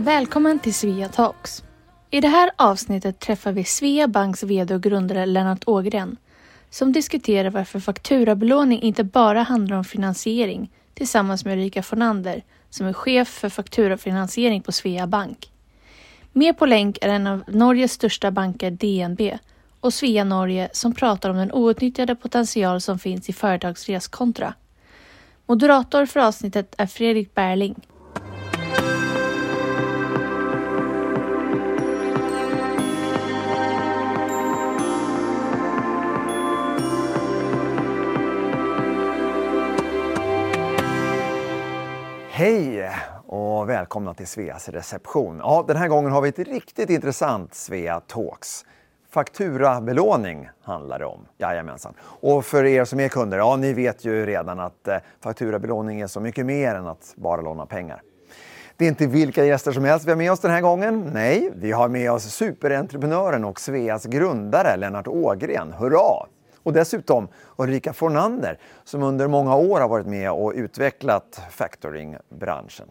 Välkommen till Svea Talks. I det här avsnittet träffar vi Svea Banks VD och grundare Lennart Ågren som diskuterar varför fakturabelåning inte bara handlar om finansiering tillsammans med Ulrika Fornander som är chef för fakturafinansiering på Svea Bank. Med på länk är en av Norges största banker DNB och Svea Norge som pratar om den outnyttjade potential som finns i företagsreskontra. Moderator för avsnittet är Fredrik Berling. Hej och välkomna till Sveas reception. Ja, den här gången har vi ett riktigt intressant Svea Talks. Fakturabelåning handlar det om. Jajamensan. Och för er som är kunder, ja ni vet ju redan att eh, fakturabelåning är så mycket mer än att bara låna pengar. Det är inte vilka gäster som helst vi har med oss den här gången. Nej, vi har med oss superentreprenören och Sveas grundare Lennart Ågren. Hurra! Och dessutom Ulrika Fornander som under många år har varit med och utvecklat factoringbranschen.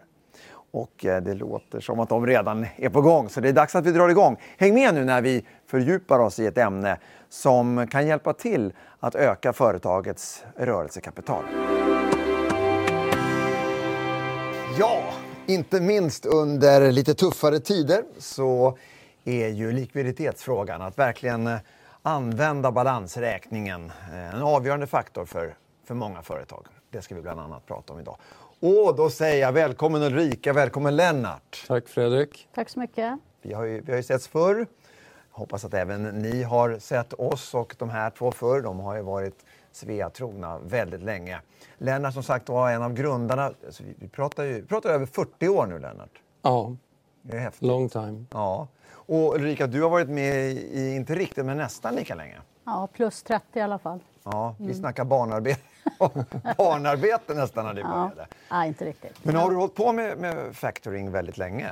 Och eh, det låter som att de redan är på gång, så det är dags att vi drar igång. Häng med nu när vi fördjupar oss i ett ämne som kan hjälpa till att öka företagets rörelsekapital. Ja, inte minst under lite tuffare tider så är ju likviditetsfrågan att verkligen eh, använda balansräkningen eh, en avgörande faktor för, för många företag. Det ska vi bland annat prata om idag. Och då säger jag välkommen Ulrika, välkommen Lennart. Tack Fredrik. Tack så mycket. Vi har ju, vi har ju setts förr. Hoppas att även ni har sett oss och de här två förr. De har ju varit Svea-trogna väldigt länge. Lennart som sagt var en av grundarna. Alltså, vi, vi pratar ju vi pratar över 40 år nu Lennart. Ja, Det är häftigt. long time. Ja. Och Ulrika, du har varit med i, inte riktigt, men nästan lika länge. Ja, plus 30 i alla fall. Ja, vi snackar barnarbete. barnarbete nästan när det Ja. började. Nej, inte riktigt. Men har du hållit på med, med factoring väldigt länge?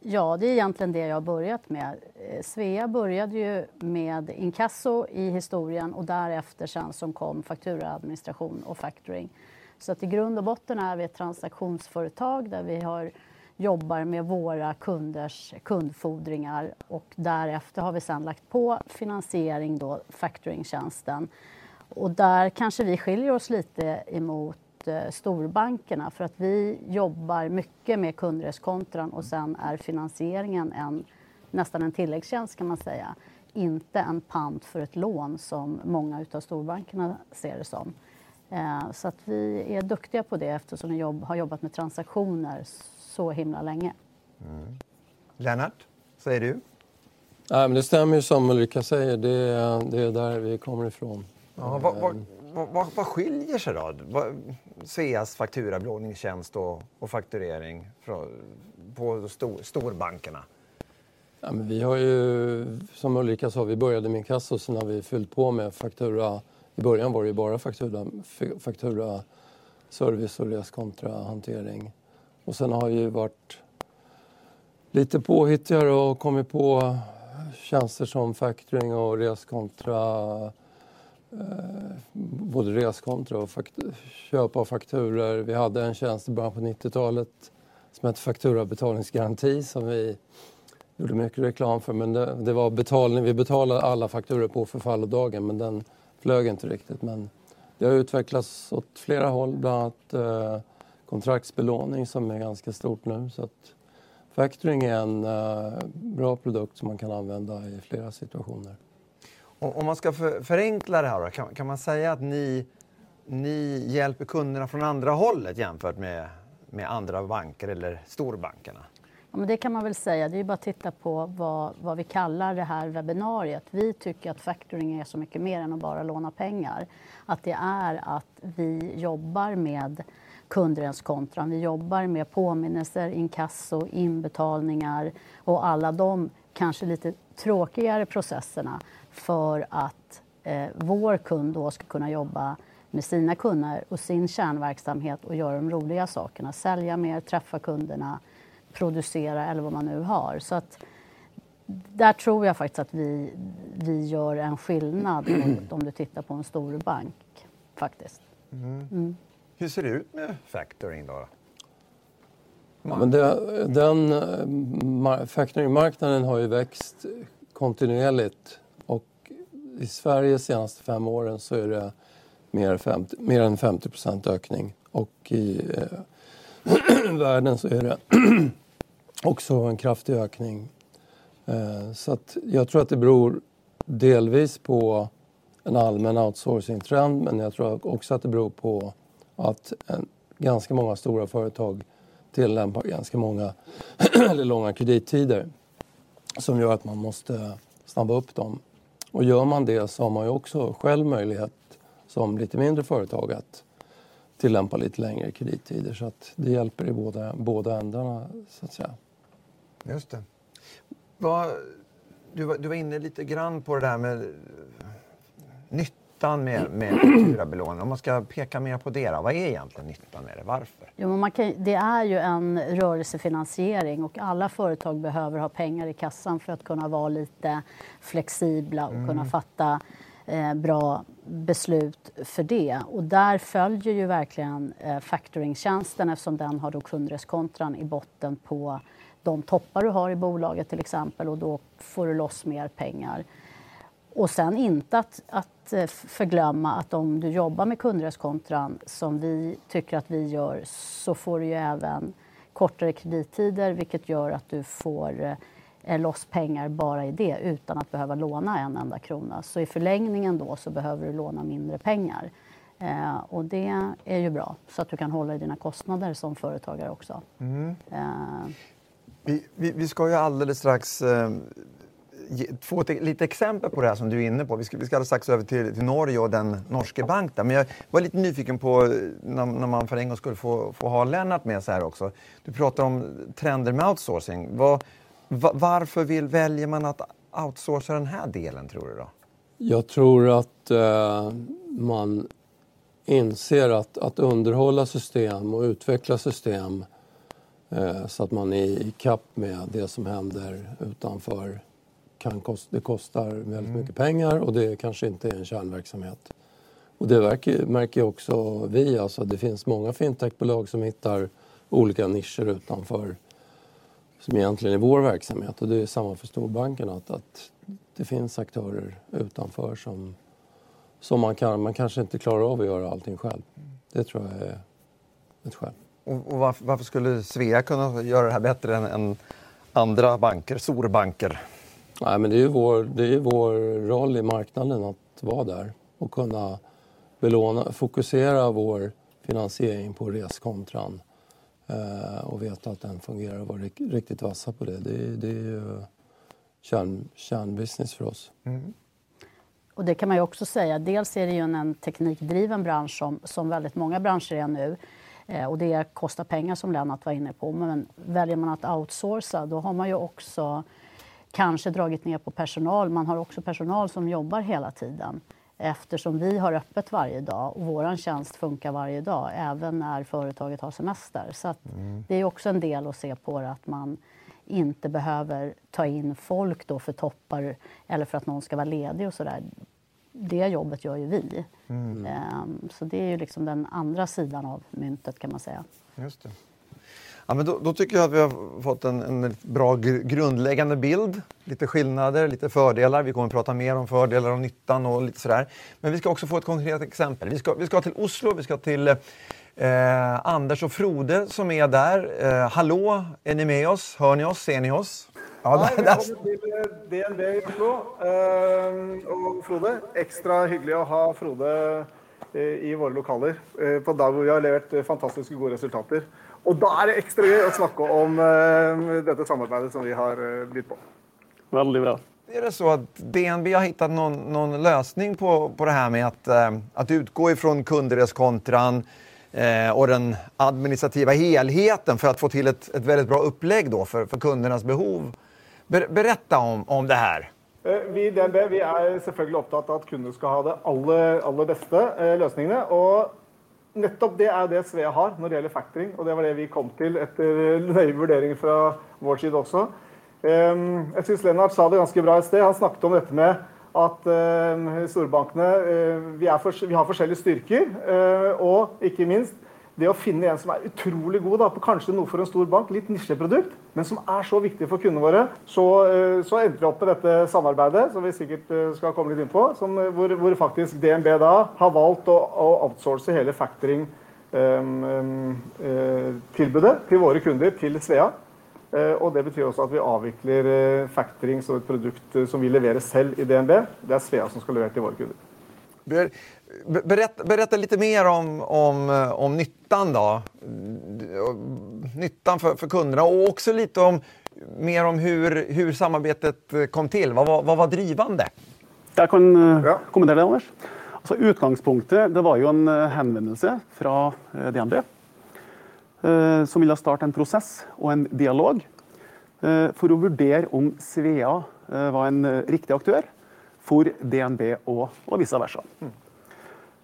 Ja, det är egentligen det jag har börjat med. Eh, Svea började ju med inkasso i historien och därefter sen som kom fakturaadministration och factoring. Så att i grund och botten är vi ett transaktionsföretag där vi har, jobbar med våra kunders kundfordringar och därefter har vi sedan lagt på finansiering, då, factoringtjänsten. Och där kanske vi skiljer oss lite emot eh, storbankerna för att vi jobbar mycket med kundreskontran och sen är finansieringen en, nästan en tilläggstjänst kan man säga. Inte en pant för ett lån som många utav storbankerna ser det som. Eh, så att vi är duktiga på det eftersom vi jobb, har jobbat med transaktioner så himla länge. Lennart, säger du? Nej, men det stämmer ju som Ulrika säger, det är, det är där vi kommer ifrån. Ja, vad, vad, vad, vad, vad skiljer sig då? Sveas fakturabelåningstjänst och, och fakturering från, på stor, storbankerna? Ja, men vi har ju, som Ulrika sa, vi började med inkasso och sen har vi fyllt på med faktura. I början var det ju bara faktura, faktura service och reskontrahantering. Och sen har vi ju varit lite påhittigare och kommit på tjänster som factoring och reskontra eh, både reskontra och köp av fakturor. Vi hade en tjänst i början på 90-talet som hette fakturabetalningsgaranti som vi gjorde mycket reklam för. Men det, det var betalning. Vi betalade alla fakturor på förfallodagen men den flög inte riktigt. Men det har utvecklats åt flera håll, bland annat eh, kontraktsbelåning som är ganska stort nu. Så att factoring är en eh, bra produkt som man kan använda i flera situationer. Om, man ska för, förenkla det här, då, kan, kan man säga att ni, ni hjälper kunderna från andra hållet jämfört med, med andra banker eller storbankerna? Ja, men det kan man väl säga. Det är ju bara att titta på vad, vad vi kallar det här webbinariet. Vi tycker att factoring är så mycket mer än att bara låna pengar. Att det är att vi jobbar med kundrenskontran. Vi jobbar med påminnelser, inkasso, inbetalningar och alla de kanske lite tråkigare processerna för att eh, vår kund då ska kunna jobba med sina kunder och sin kärnverksamhet och göra de roliga sakerna. Sälja mer, träffa kunderna, producera eller vad man nu har. Så att där tror jag faktiskt att vi, vi gör en skillnad mot om du tittar på en stor bank. Faktiskt. Hur ser det ut med factoring då? Men det, den eh, factoringmarknaden har ju växt kontinuerligt och i Sverige de senaste fem åren så är det mer, 50, mer än 50% ökning och i eh, världen så är det också en kraftig ökning. Eh, så att jag tror att det beror delvis på en allmän outsourcing-trend men jag tror också att det beror på att en, ganska många stora företag tillämpar ganska många eller långa kredittider som gör att man måste snabba upp dem. Och gör man det så har man ju också själv möjlighet som lite mindre företag att tillämpa lite längre kredittider så att det hjälper i båda, båda ändarna så att säga. Just det. Vad, du, var, du var inne lite grann på det där med nyttan med, med fakturabelåning. Om man ska peka mer på det, då, vad är egentligen nyttan med det? Varför? Jo, man kan, det är ju en rörelsefinansiering och alla företag behöver ha pengar i kassan för att kunna vara lite flexibla och mm. kunna fatta eh, bra beslut för det. Och där följer ju verkligen eh, factoringtjänsten eftersom den har då kundreskontran i botten på de toppar du har i bolaget till exempel och då får du loss mer pengar. Och sen inte att, att eh, förglömma att om du jobbar med kundreskontran som vi tycker att vi gör så får du ju även kortare kredittider vilket gör att du får eh, loss pengar bara i det utan att behöva låna en enda krona. Så i förlängningen då så behöver du låna mindre pengar. Eh, och det är ju bra så att du kan hålla i dina kostnader som företagare också. Mm. Eh. Vi, vi, vi, ska ju alldeles strax eh, få ett, lite exempel på det här som du är inne på. Vi ska, vi ska alldeles strax över till, till Norge och den norske banken. Men jag var lite nyfiken på eh, när, när man för en gång skulle få, få ha Lennart med sig här också. Du pratar om trender med outsourcing. Var, var, varför vill, väljer man att outsourca den här delen tror du då? Jag tror att eh, man inser att, att underhålla system och utveckla system eh, så att man är i kapp med det som händer utanför kan kost, det kostar väldigt mm. mycket pengar och det kanske inte är en kärnverksamhet. Och det verkar, märker också vi. Alltså det finns många fintechbolag som hittar olika nischer utanför som egentligen är vår verksamhet. Och det är samma för storbankerna. Att, att det finns aktörer utanför som, som man, kan, man kanske inte klarar av att göra allting själv. Det tror jag är ett skäl. Och, och varför, varför, skulle Svea kunna göra det här bättre än, än andra banker, storbanker? Nej, men det är vår, det är vår roll i marknaden att vara där och kunna belåna, fokusera vår finansiering på reskontran eh, och veta att den fungerar och vara riktigt vassa på det. Det, det är ju kärn, kärnbusiness för oss. Mm. Och det kan man ju också säga. Dels är det ju en, en teknikdriven bransch som, som väldigt många branscher är nu. Eh, och det kostar pengar som Lennart var inne på. Men väljer man att outsourca då har man ju också kanske dragit ner på personal. Man har också personal som jobbar hela tiden eftersom vi har öppet varje dag och vår tjänst funkar varje dag, även när företaget har semester. Så mm. det är också en del att se på det, att man inte behöver ta in folk då för toppar eller för att någon ska vara ledig och sådär. Det jobbet gör ju vi. Mm. Um, så det är ju liksom den andra sidan av myntet kan man säga. Just det. Ja, men då, då, tycker jag att vi har fått en, en bra gr grundläggande bild. Lite skillnader, lite fördelar. Vi kommer att prata mer om fördelar och nyttan och lite sådär. Men vi ska också få ett konkret exempel. Vi ska, vi ska till Oslo, vi ska till eh, Anders och Frode som är där. Eh, hallå, är ni med oss? Hör ni oss? Ser ni oss? Ja, Hej, välkommen till DNB i Oslo. Uh, och Frode, extra hyggligt att ha Frode uh, i våra lokaler på en dag hvor vi har levererat fantastiskt goda resultat. Og da er det ekstra gøy å snakke om uh, dette samarbeidet som vi har uh, bytt på. Väldigt bra. Är det så att DNB har hittat någon, någon lösning på, på det här med att, uh, att utgå ifrån kundreskontran eh, och den administrativa helheten för att få till ett, ett väldigt bra upplägg då för, för kundernas behov? Ber, berätta om, om det här. Vi i DNB vi är selvfølgelig opptatt av att kunder ska ha det aller, aller beste eh, løsningene. Og nettopp det er det Svea har når det gjelder factoring, og det var det vi kom til etter nøye vurdering fra vår side også. Ehm, jeg syns Lennart sa det ganske bra i sted. Han snakket om dette med at ehm, storbankene eh, vi, for, vi har forskjellige styrker, eh, og ikke minst det å finne en som er utrolig god da, på kanskje noe for en stor bank, litt nisjeprodukt, men som er så viktig for kundene våre, så, eh, så endte vi opp med dette samarbeidet, som vi sikkert eh, skal komme litt inn på, som, eh, hvor, hvor, faktisk DNB da har valgt å, å outsource hele factoring-tilbudet ehm, ehm, um, um, til våre kunder, til Svea. Uh, og Det betyr også at vi avvikler uh, factoring som et produkt uh, som vi leverer selv i DNB. Det er Svea som skal levere til våre kunder. Berätta, berätta lite mer om, om, om nyttan då. Nyttan för, för kunderna och också lite om, mer om hur, hur samarbetet kom till. Vad var, vad var drivande? Jag kan eh, ja. kommentera det, Anders. Altså, utgangspunktet det var jo en eh, henvendelse fra eh, DNB som ville starte en prosess og en dialog for å vurdere om Svea var en riktig aktør for DNB og, og vice versa. Mm.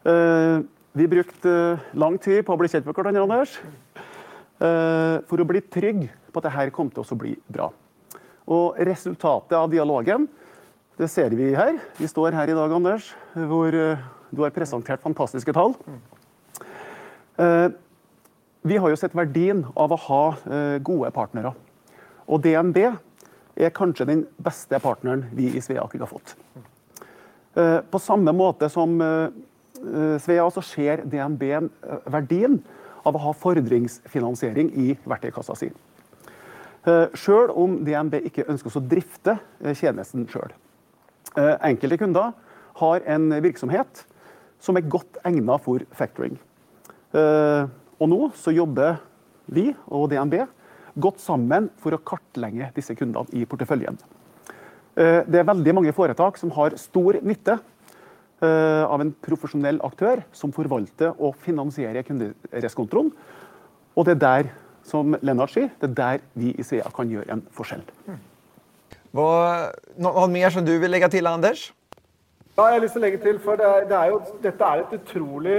Eh, vi brukte eh, lang tid på å bli kjent med hverandre, Anders. Eh, for å bli trygg på at dette kom til å bli bra. Og resultatet av dialogen det ser vi her. Vi står her i dag, Anders, hvor du har presentert fantastiske tall. Vi har jo sett verdien av å ha gode partnere. Og DNB er kanskje den beste partneren vi i Svea har fått. På samme måte som Eh, Svea så ser DNB eh, verdien av å ha fordringsfinansiering i verktøykassa si. Eh, sjøl om DNB ikke ønsker å drifte tjenesten sjøl. Enkelte kunder har en virksomhet som er godt egnet for factoring. Og nå så jobber vi og DNB godt sammen for å kartlegge disse kundene i porteføljen. Det er veldig mange foretak som har stor nytte av en profesjonell aktør som forvalter og finansierer kundereskontroen. Og det er der, som Lennart sier, det er der vi i SEA kan gjøre en forskjell. Hva, noe mer som du vil legge til, Anders? Ja, jeg har lyst til å legge til, for det er, det er jo, Dette er et utrolig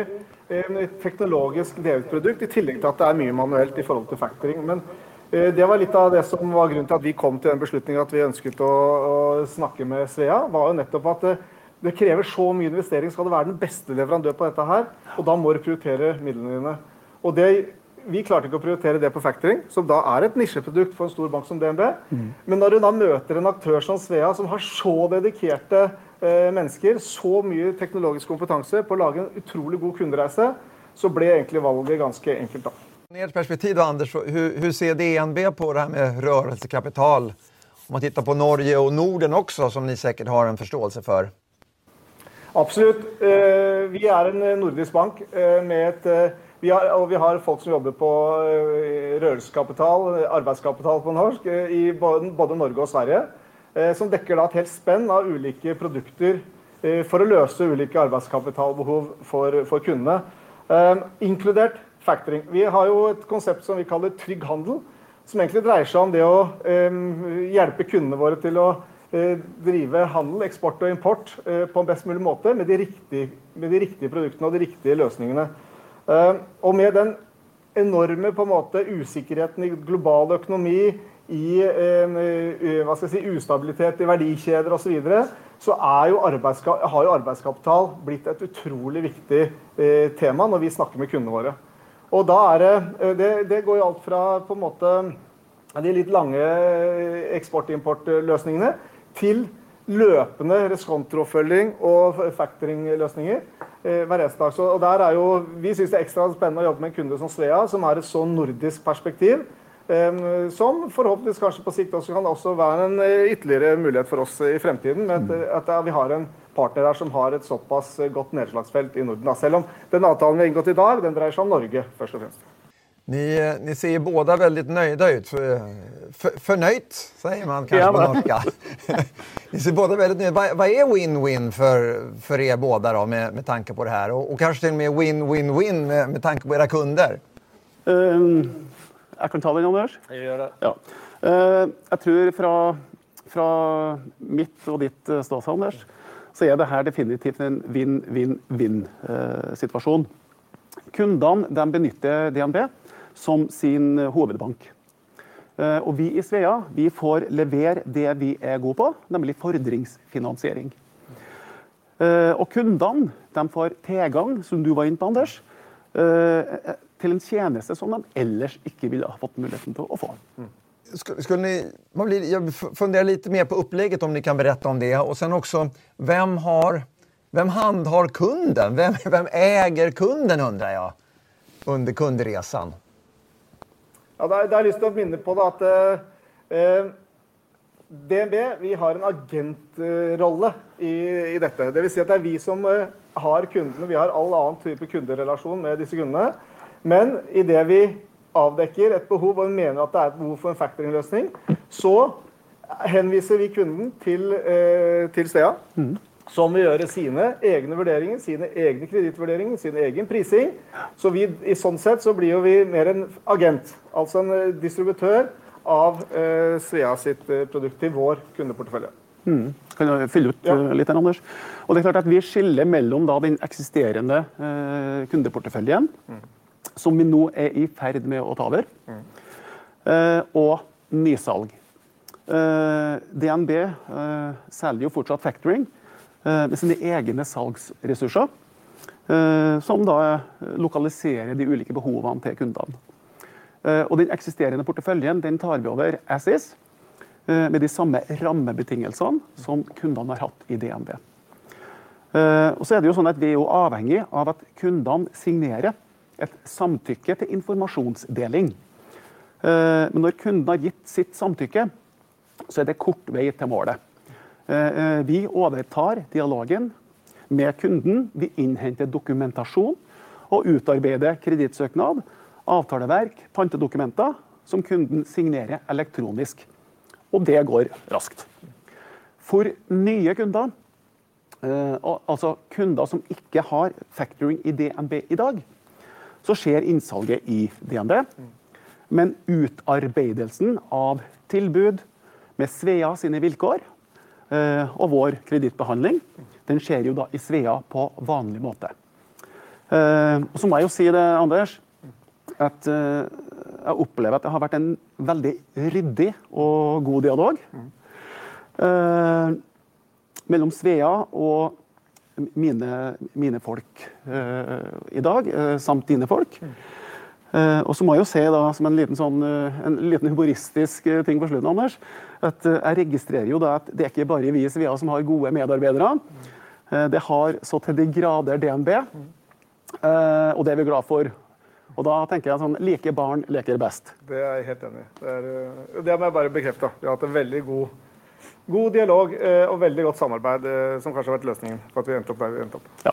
eh, teknologisk drevet produkt, i tillegg til at det er mye manuelt i forhold til factoring. Men eh, det var litt av det som var grunnen til at vi kom til den beslutningen at vi ønsket å, å snakke med Svea. var jo nettopp at eh, det krever så mye investering. Skal du være den beste leverandør på dette her, og da må du prioritere midlene dine. Og det, vi klarte ikke å prioritere det på factoring, som da er et nisjeprodukt for en stor bank som DNB. Mm. Men når du da møter en aktør som Svea, som har så dedikerte eh, mennesker, så mye teknologisk kompetanse på å lage en utrolig god kundereise, så ble egentlig valget ganske enkelt. da. I ert perspektiv, Anders, hur, hur ser DNB på det här med rörelsekapital? Om man tittar på Norge och Norden också, som ni säkert har en förståelse för. Absolutt. Eh, vi er en eh, nordisk bank eh, med et eh, vi har, og vi har folk som jobber på eh, rørelseskapital, arbeidskapital på norsk, i både Norge og Sverige. Som dekker da et helt spenn av ulike produkter for å løse ulike arbeidskapitalbehov for, for kundene. Inkludert factoring. Vi har jo et konsept som vi kaller trygg handel. Som egentlig dreier seg om det å hjelpe kundene våre til å Eh, drive handel, eksport og import eh, på en best mulig måte med de riktige, med de riktige produktene og de riktige løsningene. Eh, og med den enorme på en måte, usikkerheten i global økonomi, i hva skal jeg si, ustabilitet i verdikjeder osv., så, videre, så er jo har jo arbeidskapital blitt et utrolig viktig tema når vi snakker med kundene våre. Og da er det, det, det går jo alt fra på en måte de litt lange eksport-import-løsningene til løpende reskontrofølging og factoring-løsninger eh, hver eneste dag. Så, og der er jo, vi syns det er ekstra spennende å jobbe med en kunde som Svea, som har et så nordisk perspektiv. Eh, som forhåpentligvis kanskje på sikt også kan også være en eh, ytterligere mulighet for oss i fremtiden. Med at, at, at vi har en partner her som har et såpass godt nedslagsfelt i Norden. Selv om den avtalen vi har inngått i dag, den dreier seg om Norge først og fremst. Ni, ni ser båda väldigt nöjda ut. För, för, förnöjt säger man kanske på norska. ni ser båda väldigt nöjda Vad, vad är win-win för, för er båda då, med, med tanke på det här? Och, och kanske till och med win-win-win med, med tanke på era kunder? Um, jag kan ta den, Anders. Jag gör det. Ja. Uh, jag tror fra, fra mitt og ditt uh, ståsted, Anders, så er det her definitivt en vinn-vinn-vinn-situasjon. Uh, Kundene de benytter DNB som sin eh, hovedbank. Eh, og vi i Svea vi får levere det vi er gode på, nemlig fordringsfinansiering. Eh, og kundene de får tilgang, som du var inne på, Anders, till en tjänst som de ellers inte ville ha fått möjligheten til att få. Mm. Skulle ni, man blir, jag funderar lite mer på upplägget om ni kan berätta om det. Och sen också, vem, har, vem handhar kunden? Vem, vem äger kunden undrar jag, under kundresan? Ja, det, har jeg lyst til att minne på att at eh, eh DNB vi har en agentroll i, i dette. Det vill säga att det är vi som eh, har kunderna. Vi har all annan typ av kundrelation med disse kunderna. Men i det vi avdekker ett behov och menar att det är ett behov för en factoringlösning, så hänvisar vi kunden till, eh, till Svea. Mm. Som vill göra sina egna värderingar, sina egna kreditvurderinger, sin egen prising. Så vi, i sånt sätt så blir vi mer en agent, alltså en eh, distributör av eh, Svea sitt eh, produkt till vår kundeportfölj. Mm. Kan jag fylla ut ja. Eh, lite, Anders? Och det är klart att vi skiljer mellan då den existerande eh, kundeportföljen mm som vi nu är i färd med att ta över. Mm. Eh, och nysalg. Eh, DNB eh, säljer ju fortsatt factoring Eh, med sina egna salgsressurser. Eh, som da eh, lokaliserar de olika behoven till kundene. Og den existerande portföljen den tar vi över as is med de samma rammebetingelsene som kundene har haft i DNB. Og så er det jo sånn at vi är avhengig av att kundene signerar ett samtycke till informationsdelning. Men när kunden har gett sitt samtycke så är det kort vei till målet. Eh, eh, vi övertar dialogen med kunden, vi innhenter dokumentation och utarbetar kredittsøknad, avtaleverk, pantedokumenter som kunden signerar elektroniskt. Och det går raskt. För nya kunder, eh, altså kunder som inte har factoring i DNB idag, så sker innsalget i DNB. Men utarbedelsen av tilbud med Svea sine villkor Eh, og vår kredittbehandling, den skjer jo da i Svea på vanlig måte. Eh, og så må jeg jo si det, Anders, at eh, jeg opplever at det har vært en veldig ryddig og god dialog eh, mellom Svea og mine, mine folk eh, i dag, eh, samt dine folk. Eh, og så må jeg jo se da, som en liten, sånn, en liten humoristisk ting på slutten, Anders, at jeg registrerer jo da at det er ikke bare vi i Svea som har gode medarbeidere. Det har så til de grader DNB, og det er vi glad for. Og da tenker jeg sånn Like barn leker best. Det er jeg helt enig i. Det, er, det må jeg bare bekrefte. Vi har hatt en veldig god god dialog eh, och väldigt gott samarbete eh, som kanske har varit lösningen på att vi ändå upp där vi ändå upp. Ja.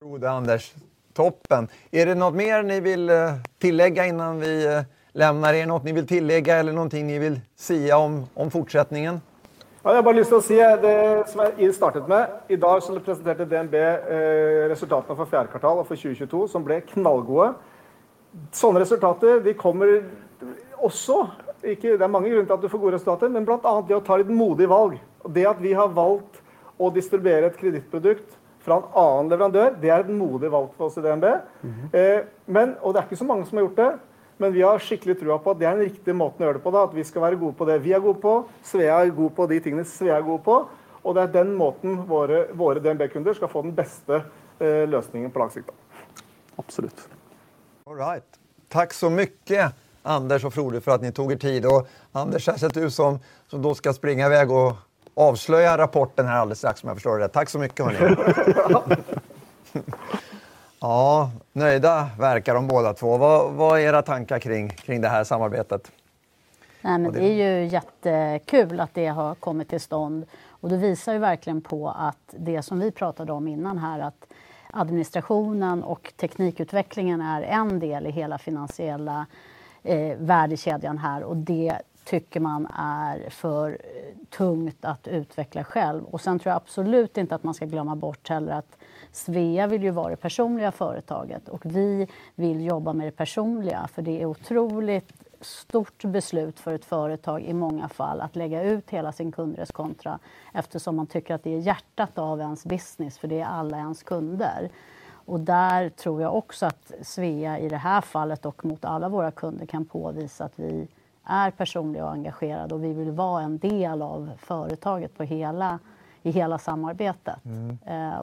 Rode Anders, toppen. Är det något mer ni vill eh, tillägga innan vi eh, lämnar er? Något ni vill tillägga eller någonting ni vill säga om, om fortsättningen? Ja, jag har bara lust att säga det som jag startat med. Idag så presenterade DNB eh, resultaten för fjärde kvartalet och för 2022 som blev knallgoda. Sådana resultat eh, de kommer också inte, det är många grunder till att du får goda resultat, men bland annat det att ta ett modigt val. Det att vi har valt att distribuera et kreditprodukt fra en annen leverandør, det er et modig valg for oss i DNB. Mm -hmm. eh, men, og det er ikke så mange som har gjort det. Men vi har skikkelig trua på at det er den riktige måten å gjøre det på. Da, at vi skal være gode på det vi er gode på. Svea er god på de tingene Svea er god på. Og det er den måten våre, våre DNB-kunder skal få den beste eh, løsningen på lang sikt. Absolutt. All right. Tack så mycket. Anders och Frode för att ni tog er tid. Och Anders, särskilt du som, som då ska springa iväg och avslöja rapporten här alldeles strax om jag förstår det Tack så mycket hörni. ja, nöjda verkar de båda två. Vad, vad är era tankar kring, kring det här samarbetet? Nej, men det är ju jättekul att det har kommit till stånd. Och det visar ju verkligen på att det som vi pratade om innan här, att administrationen och teknikutvecklingen är en del i hela finansiella eh, värdekedjan här och det tycker man är för eh, tungt att utveckla själv. Och sen tror jag absolut inte att man ska glömma bort heller att Svea vill ju vara det personliga företaget och vi vill jobba med det personliga för det är otroligt stort beslut för ett företag i många fall att lägga ut hela sin kundreskontra eftersom man tycker att det är hjärtat av ens business för det är alla ens kunder. Och där tror jag också att Svea i det här fallet och mot alla våra kunder kan påvisa att vi är personliga och engagerade och vi vill vara en del av företaget på hela, i hela samarbetet. Mm. Eh,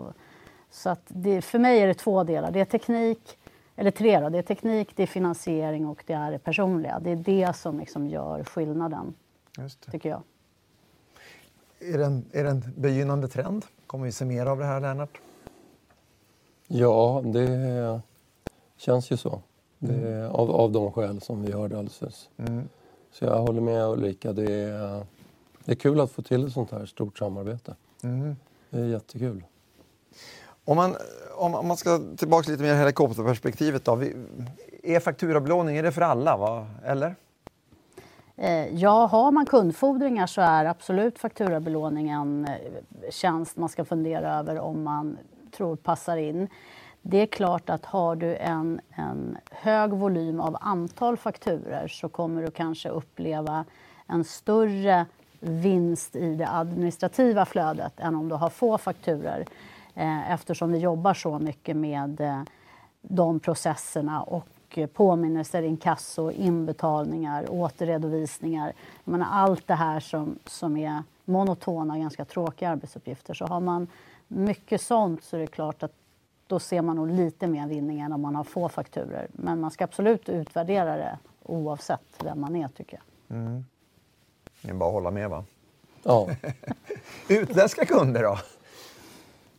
så att det, för mig är det två delar. Det är teknik eller tre då, det är teknik, det är finansiering och det är det personliga. Det är det som liksom gör skillnaden, tycker jag. Är det, en, är det en begynnande trend? Kommer vi se mer av det här, Lennart? Ja, det känns ju så. Det, mm. av, av de skäl som vi hörde alldeles. Mm. Så jag håller med Ulrika. Det är, det är kul att få till ett sånt här stort samarbete. Mm. Det är jättekul. Om man, om man ska tillbaka lite mer i helikopterperspektivet då. Är fakturabelåning, är det för alla? Va? Eller? Eh, ja, har man kundfordringar så är absolut fakturabelåning en eh, tjänst man ska fundera över om man tror passar in. Det är klart att har du en, en hög volym av antal fakturer så kommer du kanske uppleva en större vinst i det administrativa flödet än om du har få fakturer eh, eftersom vi jobbar så mycket med eh, de processerna och påminnelser, inkasso, inbetalningar, återredovisningar. menar, allt det här som, som är monotona, ganska tråkiga arbetsuppgifter. Så har man mycket sånt så är det klart att då ser man nog lite mer vinning än om man har få fakturer. Men man ska absolut utvärdera det oavsett vem man är, tycker jag. Mm. Det är bara att hålla med, va? Ja. Utländska kunder då?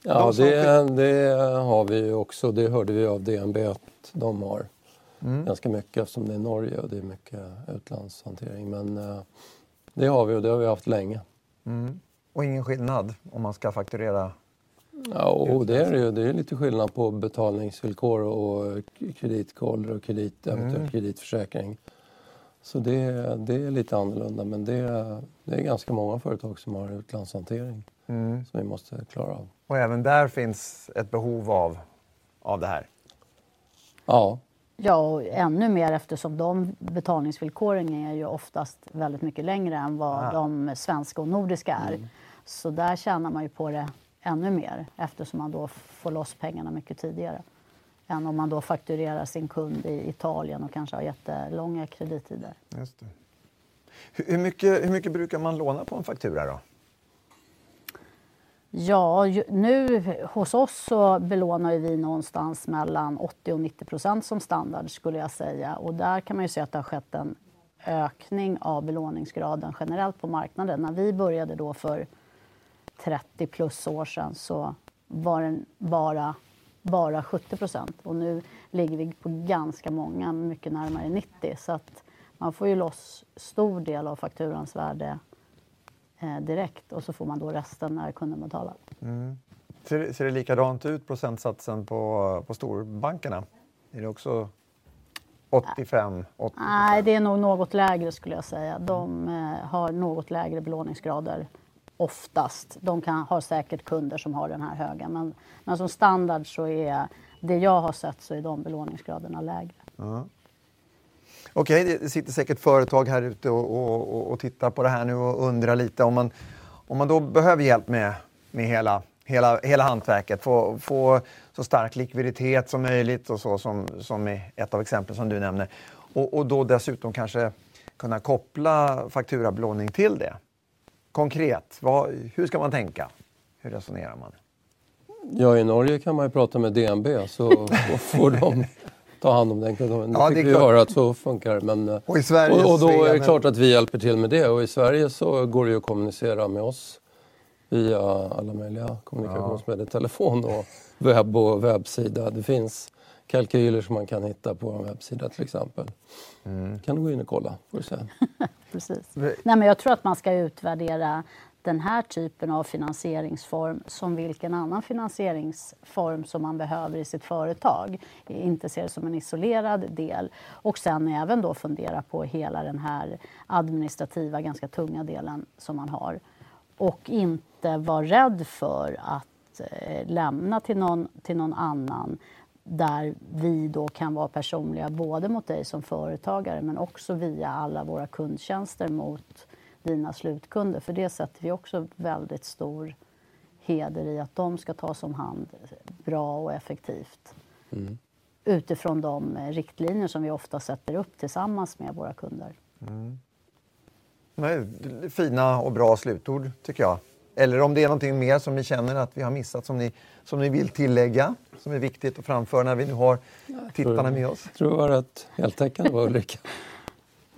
Ja, det, det, har vi också. Det hörde vi av DNB att de har mm. ganska mycket eftersom det är Norge och det är mycket utlandshantering. Men eh, det har vi och det har vi haft länge. Mm. Och ingen skillnad om man ska fakturera Ja, och det är det ju. Det är lite skillnad på betalningsvillkor och kreditkoll och kredit, mm. kreditförsäkring. Så det, det är lite annorlunda men det, det är ganska många företag som har utlandshantering mm. som vi måste klara av. Och även där finns ett behov av, av det här? Ja. Ja, och ännu mer eftersom de betalningsvillkoren är ju oftast väldigt mycket längre än vad ah. de svenska och nordiska är. Mm. Så där tjänar man ju på det ännu mer eftersom man då får loss pengarna mycket tidigare än om man då fakturerar sin kund i Italien och kanske har jättelånga kredittider. Just det. Hur, mycket, hur mycket brukar man låna på en faktura då? Ja, nu hos oss så belånar vi någonstans mellan 80 och 90 procent som standard skulle jag säga. Och där kan man ju se att det har skett en ökning av belåningsgraden generellt på marknaden. När vi började då för 30 plus år sedan så var den bara, bara 70 procent. Och nu ligger vi på ganska många, mycket närmare 90. Så att man får ju loss stor del av fakturans värde eh, direkt och så får man då resten när kunden betalar. Mm. Ser, ser det likadant ut, procentsatsen på, på storbankerna? Är det också 85? 80 Nej, det är nog något lägre skulle jag säga. De eh, har något lägre belåningsgrader oftast. De kan, har säkert kunder som har den här höga men, men som standard så är det jag har sett så är de belåningsgraderna lägre. Ja. Okej, okay, det sitter säkert företag här ute och, och, och, tittar på det här nu och undrar lite om man, om man då behöver hjälp med, med hela, hela, hela hantverket, få, få så stark likviditet som möjligt och så som, som är ett av exemplen som du nämner. Och, och då dessutom kanske kunna koppla fakturabelåning till det konkret, vad, hur ska man tänka? Hur resonerar man? Ja, i Norge kan man ju prata med DNB så får de ta hand om den kunden. Ja, fick vi höra att så funkar Men, eh, och, i Sverige, och, och då är det klart att vi hjälper till med det. Och i Sverige så går det ju att kommunicera med oss via alla möjliga kommunikationsmedel, ja. telefon och webb och webbsida. Det finns kalkyler som man kan hitta på en webbsida till exempel. Mm. kan du gå in och kolla. Får du se. Precis. Nej, men jag tror att man ska utvärdera den här typen av finansieringsform som vilken annan finansieringsform som man behöver i sitt företag. Inte se det som en isolerad del. Och sen även då fundera på hela den här administrativa, ganska tunga delen som man har. Och inte vara rädd för att eh, lämna till någon, till någon annan där vi då kan vara personliga både mot dig som företagare men också via alla våra kundtjänster mot dina slutkunder. För det sätter vi också väldigt stor heder i att de ska tas om hand bra och effektivt. Mm. Utifrån de riktlinjer som vi ofta sätter upp tillsammans med våra kunder. Mm. fina och bra slutord tycker jag. Eller om det är någonting mer som ni känner att vi har missat som ni, som ni vill tillägga, som är viktigt att framföra när vi nu har tittarna med oss. Jag tror det var rätt heltäckande var Ulrika.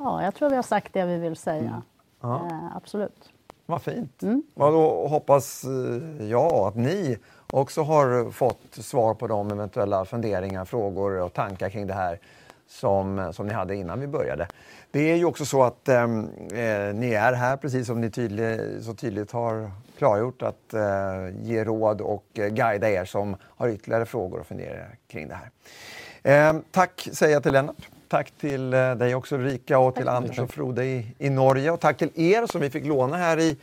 Ja, jag tror vi har sagt det vi vill säga. Ja. Eh, absolut. Vad fint. Ja, då hoppas eh, jag att ni också har fått svar på de eventuella funderingar, frågor och tankar kring det här som, som ni hade innan vi började. Det är ju också så att ehm, eh, ni är här, precis som ni tydlig, så tydligt har klargjort, att eh, ge råd och eh, guida er som har ytterligare frågor och funderingar kring det här. Eh, tack säger jag till Lennart. Tack till eh, dig också Ulrika och till Anders och Frode i, i Norge. Och tack till er som vi fick låna här i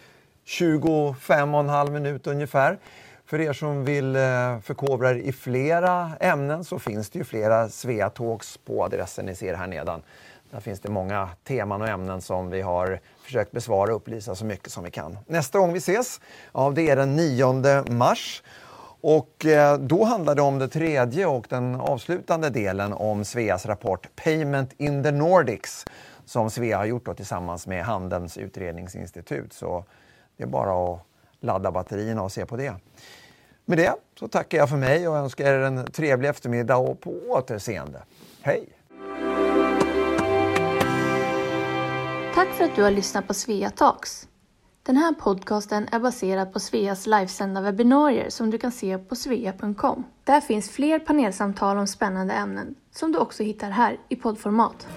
25 och en halv minut ungefär. För er som vill eh, förkovra er i flera ämnen så finns det ju flera Svea Talks på adressen ni ser här nedan. Där finns det många teman och ämnen som vi har försökt besvara och upplysa så mycket som vi kan. Nästa gång vi ses, ja, det är den 9 mars. Och eh, då handlar det om det tredje och den avslutande delen om Sveas rapport Payment in the Nordics som Svea har gjort då tillsammans med Handelns utredningsinstitut. Så det är bara att ladda batterierna och se på det. Med det så tackar jag för mig och önskar er en trevlig eftermiddag och på återseende. Hej! Tack för att du har lyssnat på Svea Talks. Den här podcasten är baserad på Sveas livesända webbinarier som du kan se på svea.com. Där finns fler panelsamtal om spännande ämnen som du också hittar här i poddformat.